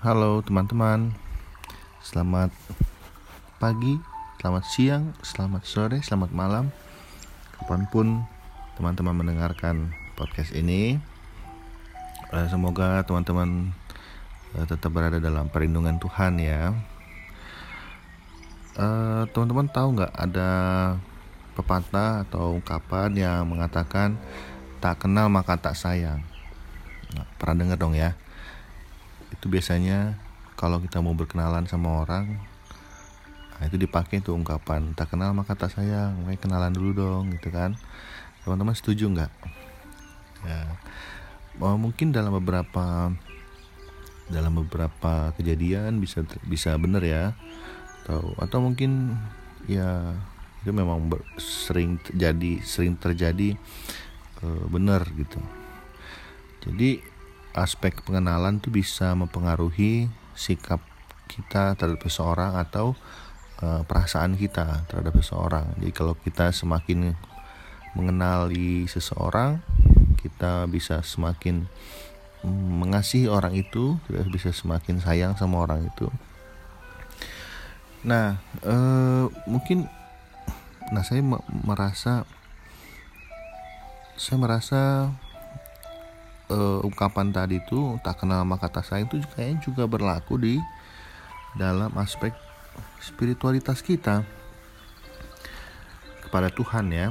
Halo teman-teman. Selamat pagi, selamat siang, selamat sore, selamat malam. Kapan pun teman-teman mendengarkan podcast ini eh, Semoga teman-teman eh, tetap berada dalam perlindungan Tuhan ya. Eh, Teman-teman tahu nggak ada pepatah atau ungkapan yang mengatakan Tak kenal maka tak sayang. Nah, Pernah dengar dong ya itu biasanya kalau kita mau berkenalan sama orang nah itu dipakai tuh ungkapan tak kenal maka tak sayang makanya kenalan dulu dong gitu kan. Teman-teman setuju nggak? Ya. Mungkin dalam beberapa dalam beberapa kejadian bisa bisa benar ya. Atau atau mungkin ya itu memang ber, sering terjadi sering terjadi e, benar gitu. Jadi aspek pengenalan tuh bisa mempengaruhi sikap kita terhadap seseorang atau uh, perasaan kita terhadap seseorang. Jadi kalau kita semakin mengenali seseorang, kita bisa semakin mengasihi orang itu, kita bisa semakin sayang sama orang itu. Nah, uh, mungkin, nah saya merasa, saya merasa uh, ungkapan tadi itu tak kenal maka tak sayang itu kayaknya juga berlaku di dalam aspek spiritualitas kita. Kepada Tuhan ya.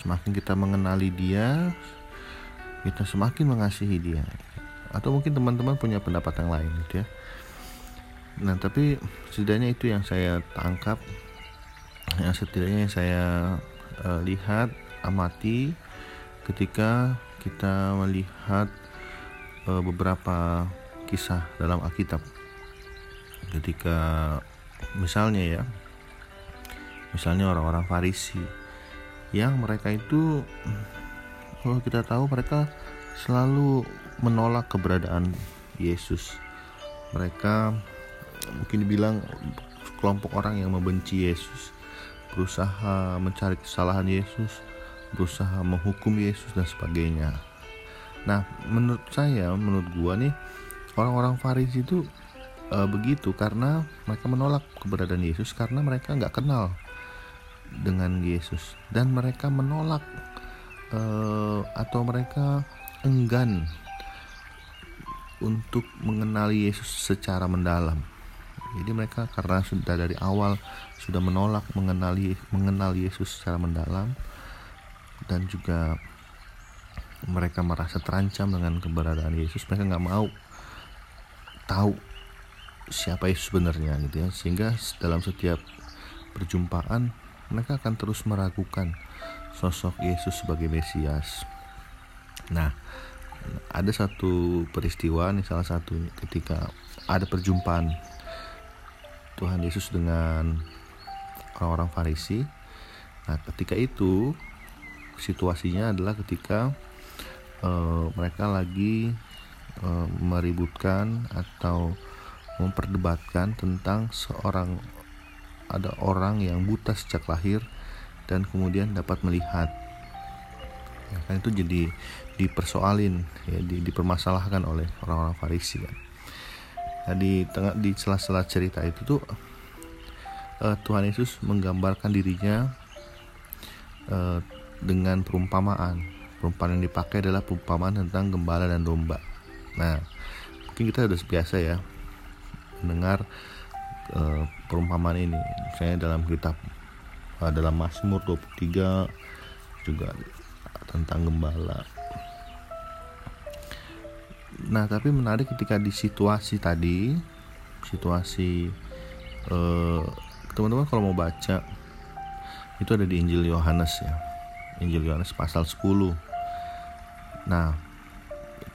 Semakin kita mengenali dia kita semakin mengasihi dia. Atau mungkin teman-teman punya pendapat yang lain gitu ya. Nah tapi setidaknya itu yang saya tangkap yang setidaknya saya uh, lihat amati ketika kita melihat uh, beberapa kisah dalam Alkitab. Ketika misalnya ya misalnya orang-orang Farisi yang mereka itu kalau kita tahu mereka selalu menolak keberadaan Yesus. Mereka mungkin dibilang kelompok orang yang membenci Yesus berusaha mencari kesalahan Yesus berusaha menghukum Yesus dan sebagainya. Nah, menurut saya, menurut gua nih, orang-orang Farisi itu e, begitu karena mereka menolak keberadaan Yesus karena mereka nggak kenal dengan Yesus dan mereka menolak e, atau mereka enggan untuk mengenali Yesus secara mendalam. Jadi mereka karena sudah dari awal sudah menolak mengenali mengenal Yesus secara mendalam, dan juga mereka merasa terancam dengan keberadaan Yesus. Mereka nggak mau tahu siapa Yesus sebenarnya gitu ya. Sehingga dalam setiap perjumpaan mereka akan terus meragukan sosok Yesus sebagai Mesias. Nah ada satu peristiwa nih salah satu ketika ada perjumpaan Tuhan Yesus dengan orang-orang Farisi. Nah ketika itu situasinya adalah ketika uh, mereka lagi uh, meributkan atau memperdebatkan tentang seorang ada orang yang buta sejak lahir dan kemudian dapat melihat. Ya kan itu jadi dipersoalin ya di, dipermasalahkan oleh orang-orang Farisi kan. Nah, di tengah di sela-sela cerita itu tuh uh, Tuhan Yesus menggambarkan dirinya dengan perumpamaan. Perumpamaan yang dipakai adalah perumpamaan tentang gembala dan domba. Nah, mungkin kita sudah biasa ya mendengar uh, perumpamaan ini. Misalnya dalam kitab uh, dalam Mazmur 23 juga tentang gembala. Nah, tapi menarik ketika di situasi tadi, situasi eh, teman-teman kalau mau baca itu ada di Injil Yohanes ya Injil Yohanes pasal 10. Nah,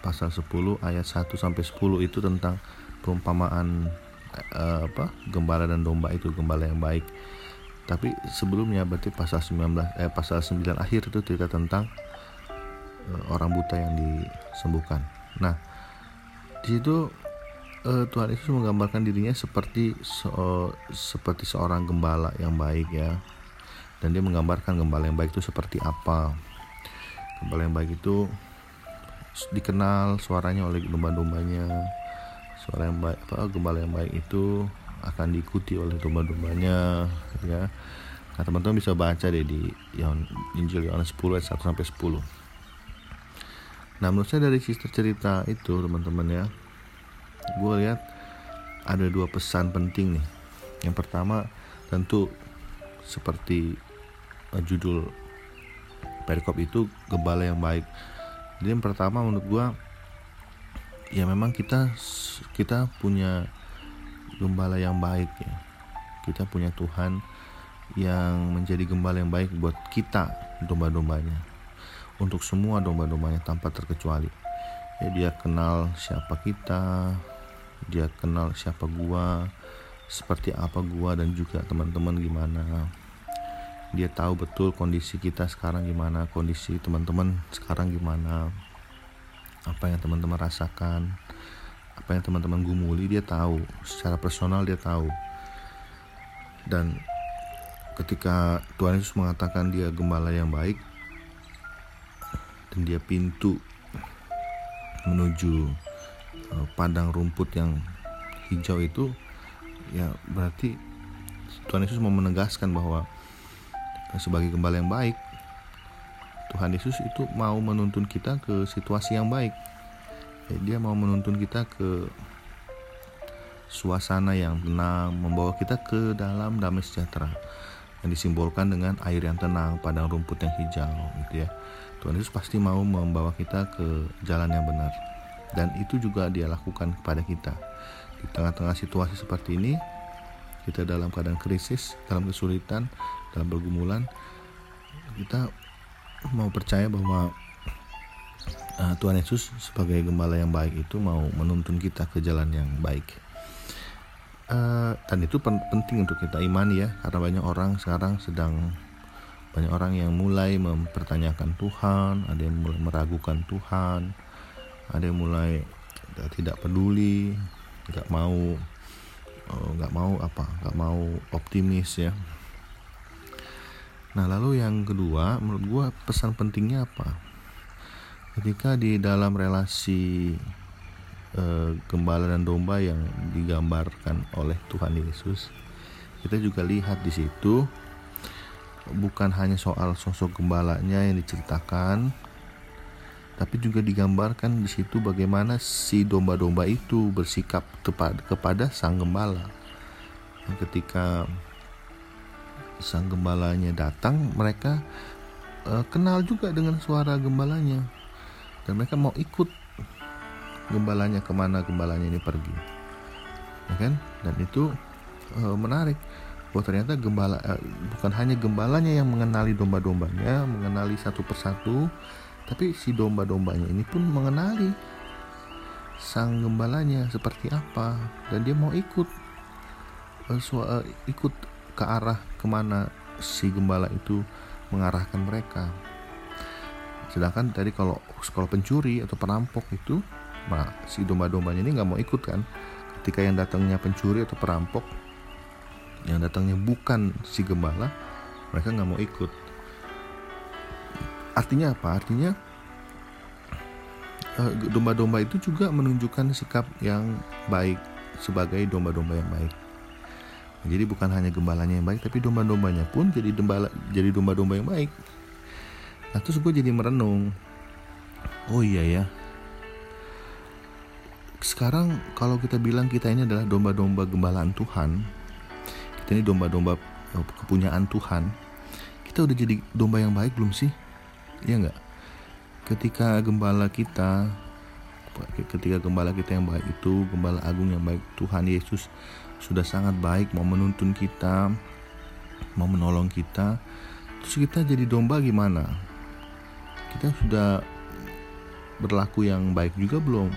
pasal 10 ayat 1 sampai 10 itu tentang perumpamaan eh, apa? gembala dan domba itu, gembala yang baik. Tapi sebelumnya berarti pasal 19 eh pasal 9 akhir itu cerita tentang eh, orang buta yang disembuhkan. Nah, di situ eh, Tuhan Yesus menggambarkan dirinya seperti so, seperti seorang gembala yang baik ya dan dia menggambarkan gembala yang baik itu seperti apa. Gembala yang baik itu dikenal suaranya oleh domba-dombanya. Suara yang baik apa gembala yang baik itu akan diikuti oleh domba-dombanya ya. Nah teman-teman bisa baca deh di Injil Yohanes 10 ayat 1 sampai 10 nah menurut saya dari cerita cerita itu teman-teman ya gue lihat ada dua pesan penting nih. Yang pertama tentu seperti judul perikop itu gembala yang baik. Jadi yang pertama menurut gue ya memang kita kita punya gembala yang baik ya. Kita punya Tuhan yang menjadi gembala yang baik buat kita domba-dombanya. Untuk semua domba-dombanya tanpa terkecuali. Ya dia kenal siapa kita dia kenal siapa gua seperti apa gua dan juga teman-teman gimana dia tahu betul kondisi kita sekarang gimana kondisi teman-teman sekarang gimana apa yang teman-teman rasakan apa yang teman-teman gumuli dia tahu. Secara personal dia tahu. Dan ketika Tuhan Yesus mengatakan dia gembala yang baik dan dia pintu menuju uh, padang rumput yang hijau itu ya berarti Tuhan Yesus mau menegaskan bahwa sebagai gembala yang baik Tuhan Yesus itu mau menuntun kita ke situasi yang baik dia mau menuntun kita ke suasana yang tenang, membawa kita ke dalam damai sejahtera yang disimbolkan dengan air yang tenang, padang rumput yang hijau, gitu ya. Tuhan Yesus pasti mau membawa kita ke jalan yang benar. Dan itu juga dia lakukan kepada kita. Di tengah-tengah situasi seperti ini, kita dalam keadaan krisis, dalam kesulitan, dalam pergumulan, kita mau percaya bahwa uh, Tuhan Yesus sebagai gembala yang baik itu mau menuntun kita ke jalan yang baik. Uh, dan itu penting untuk kita imani ya, karena banyak orang sekarang sedang banyak orang yang mulai mempertanyakan Tuhan, ada yang mulai meragukan Tuhan, ada yang mulai tidak peduli, nggak mau eh, nggak mau apa, nggak mau optimis ya. Nah lalu yang kedua, menurut gue pesan pentingnya apa? ketika di dalam relasi e, gembala dan domba yang digambarkan oleh Tuhan Yesus kita juga lihat di situ bukan hanya soal sosok gembalanya yang diceritakan tapi juga digambarkan di situ bagaimana si domba-domba itu bersikap tepat kepada sang gembala ketika sang gembalanya datang mereka e, kenal juga dengan suara gembalanya. Dan mereka mau ikut gembalanya ke mana gembalanya ini pergi. Ya kan? Dan itu e, menarik. Bahwa ternyata gembala e, bukan hanya gembalanya yang mengenali domba-dombanya mengenali satu persatu tapi si domba-dombanya ini pun mengenali sang gembalanya seperti apa. Dan dia mau ikut e, ikut ke arah ke mana si gembala itu mengarahkan mereka. Sedangkan tadi kalau kalau pencuri atau perampok itu nah si domba-dombanya ini nggak mau ikut kan? Ketika yang datangnya pencuri atau perampok yang datangnya bukan si gembala mereka nggak mau ikut. Artinya apa? Artinya eh, domba-domba itu juga menunjukkan sikap yang baik sebagai domba-domba yang baik jadi bukan hanya gembalanya yang baik tapi domba-dombanya pun jadi domba jadi domba-domba yang baik. Nah terus gue jadi merenung. Oh iya ya. Sekarang kalau kita bilang kita ini adalah domba-domba gembalaan Tuhan kita ini domba-domba eh, kepunyaan Tuhan kita udah jadi domba yang baik belum sih? Iya nggak? Ketika gembala kita ketika gembala kita yang baik itu gembala agung yang baik Tuhan Yesus sudah sangat baik mau menuntun kita mau menolong kita. Terus kita jadi domba gimana? Kita sudah berlaku yang baik juga belum?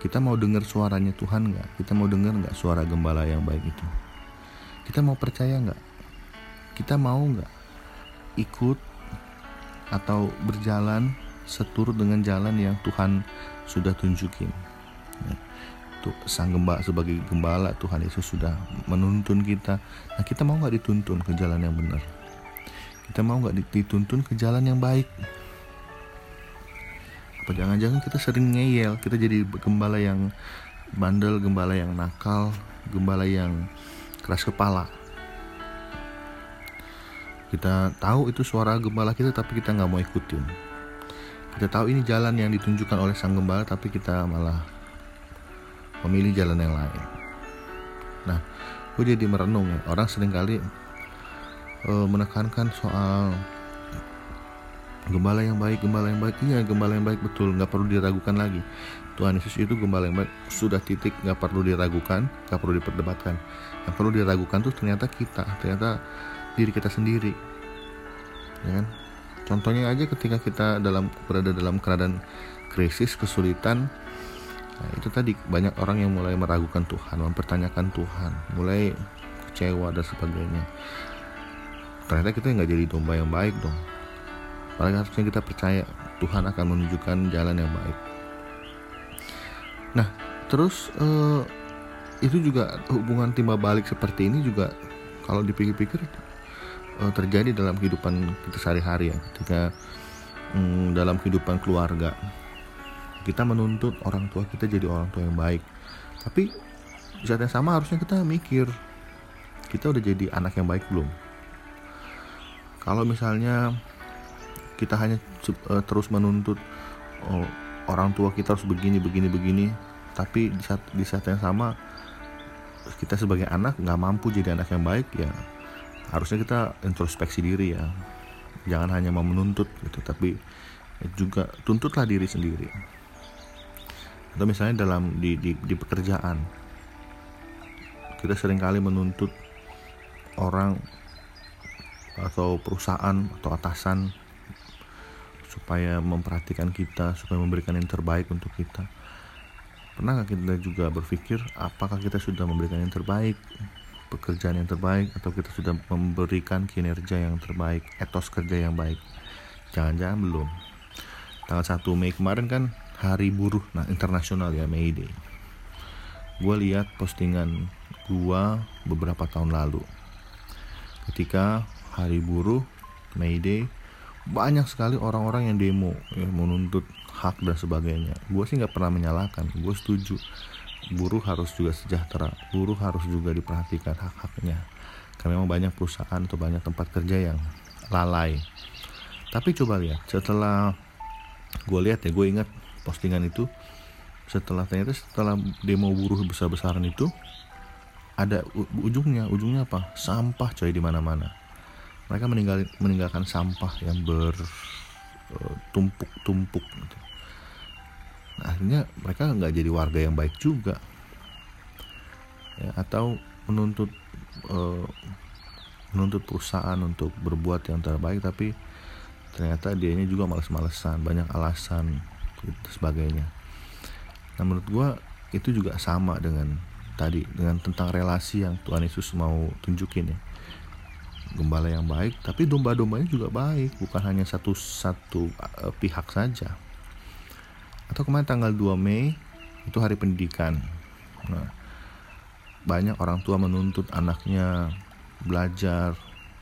Kita mau dengar suaranya Tuhan nggak? Kita mau dengar nggak suara gembala yang baik itu? Kita mau percaya nggak? Kita mau nggak ikut atau berjalan seturut dengan jalan yang Tuhan sudah tunjukin. Tuh, sang gembala sebagai gembala Tuhan Yesus sudah menuntun kita. Nah kita mau nggak dituntun ke jalan yang benar? Kita mau nggak dituntun ke jalan yang baik? Apa jangan-jangan kita sering ngeyel? Kita jadi gembala yang bandel gembala yang nakal gembala yang keras kepala. Kita tahu itu suara gembala kita tapi kita nggak mau ikutin. Kita tahu ini jalan yang ditunjukkan oleh sang gembala tapi kita malah memilih jalan yang lain. Nah gue jadi merenung ya. Orang sering kali uh, menekankan soal gembala yang baik gembala yang baik. Iya gembala yang baik betul. Nggak perlu diragukan lagi. Tuhan Yesus itu gembala yang baik. Sudah titik nggak perlu diragukan nggak perlu diperdebatkan. Yang perlu diragukan tuh ternyata kita ternyata diri kita sendiri. Ya kan? Contohnya aja ketika kita dalam berada dalam keadaan krisis kesulitan nah, itu tadi banyak orang yang mulai meragukan Tuhan mempertanyakan Tuhan mulai kecewa dan sebagainya. Ternyata kita nggak jadi domba yang baik dong. Paling harusnya kita percaya Tuhan akan menunjukkan jalan yang baik. Nah terus eh, itu juga hubungan timba balik seperti ini juga kalau dipikir-pikir uh, terjadi dalam kehidupan kita sehari-hari ya ketika um, dalam kehidupan keluarga kita menuntut orang tua kita jadi orang tua yang baik. Tapi di saat yang sama harusnya kita mikir kita udah jadi anak yang baik belum? Kalau misalnya kita hanya uh, terus menuntut oh, orang tua kita harus begini begini begini tapi di saat di saat yang sama kita sebagai anak nggak mampu jadi anak yang baik ya harusnya kita introspeksi diri ya. Jangan hanya mau menuntut gitu tapi juga tuntutlah diri sendiri atau misalnya dalam di, di, di pekerjaan kita sering kali menuntut orang atau perusahaan atau atasan supaya memperhatikan kita supaya memberikan yang terbaik untuk kita pernah kita juga berpikir apakah kita sudah memberikan yang terbaik pekerjaan yang terbaik atau kita sudah memberikan kinerja yang terbaik, etos kerja yang baik. Jangan-jangan belum. Tanggal 1 Mei kemarin kan hari buruh nah internasional ya May Day. Gue lihat postingan gua beberapa tahun lalu. Ketika hari buruh May Day banyak sekali orang-orang yang demo ya, menuntut hak dan sebagainya. Gue sih nggak pernah menyalahkan, gue setuju buruh harus juga sejahtera buruh harus juga diperhatikan hak-haknya karena memang banyak perusahaan atau banyak tempat kerja yang lalai tapi coba lihat setelah gue lihat ya gue ingat postingan itu setelah ternyata setelah demo buruh besar-besaran itu ada ujungnya ujungnya apa? Sampah coy di mana-mana. Mereka meninggal meninggalkan sampah yang bertumpuk-tumpuk eh, gitu. Akhirnya mereka nggak jadi warga yang baik juga. Ya, atau menuntut uh, menuntut perusahaan untuk berbuat yang terbaik tapi ternyata dianya juga males-malesan banyak alasan gitu sebagainya. Nah menurut gue itu juga sama dengan tadi dengan tentang relasi yang Tuhan Yesus mau tunjukin ya. Gembala yang baik tapi domba-dombanya juga baik bukan hanya satu satu uh, pihak saja. Atau kemarin tanggal 2 Mei itu hari pendidikan. Nah, banyak orang tua menuntut anaknya belajar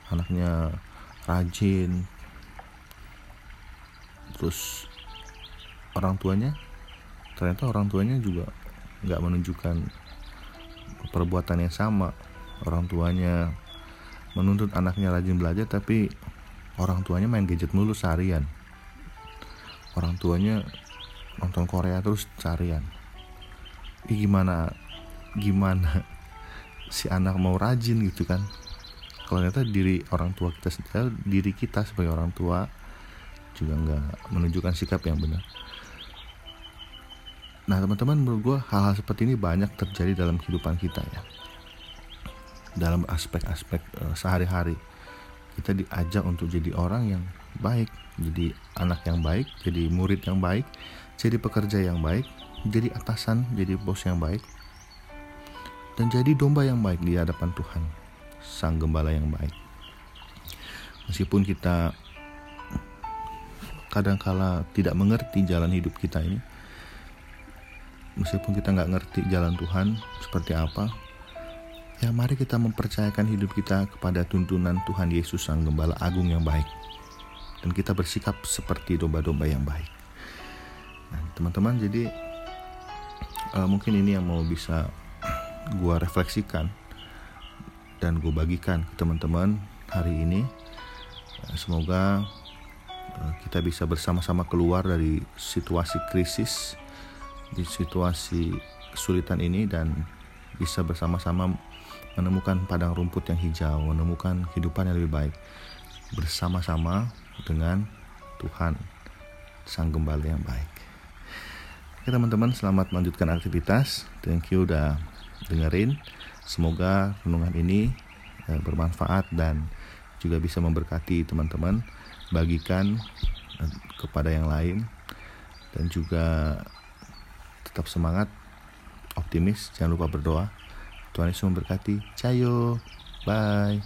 anaknya rajin. Terus orang tuanya ternyata orang tuanya juga nggak menunjukkan perbuatan yang sama. Orang tuanya menuntut anaknya rajin belajar tapi orang tuanya main gadget mulu seharian. Orang tuanya nonton Korea terus carian Ih, gimana gimana si anak mau rajin gitu kan? Kalau ternyata diri orang tua kita sendiri diri kita sebagai orang tua juga nggak menunjukkan sikap yang benar nah teman-teman menurut gue hal-hal seperti ini banyak terjadi dalam kehidupan kita ya dalam aspek-aspek uh, sehari-hari kita diajak untuk jadi orang yang baik jadi anak yang baik jadi murid yang baik jadi pekerja yang baik, jadi atasan, jadi bos yang baik, dan jadi domba yang baik di hadapan Tuhan, Sang Gembala yang baik. Meskipun kita kadangkala tidak mengerti jalan hidup kita ini, meskipun kita nggak ngerti jalan Tuhan seperti apa, ya mari kita mempercayakan hidup kita kepada tuntunan Tuhan Yesus Sang Gembala Agung yang baik. Dan kita bersikap seperti domba-domba yang baik. teman-teman jadi uh, mungkin ini yang mau bisa gue refleksikan dan gue bagikan ke teman-teman hari ini semoga uh, kita bisa bersama-sama keluar dari situasi krisis di situasi kesulitan ini dan bisa bersama-sama menemukan padang rumput yang hijau, menemukan kehidupan yang lebih baik bersama-sama dengan Tuhan sang gembala yang baik. Oke teman-teman, selamat melanjutkan aktivitas. Thank you udah dengerin. Semoga renungan ini eh, bermanfaat dan juga bisa memberkati teman-teman. Bagikan eh, kepada yang lain dan juga tetap semangat, optimis, jangan lupa berdoa. Tuhan Yesus memberkati. Cayo. Bye.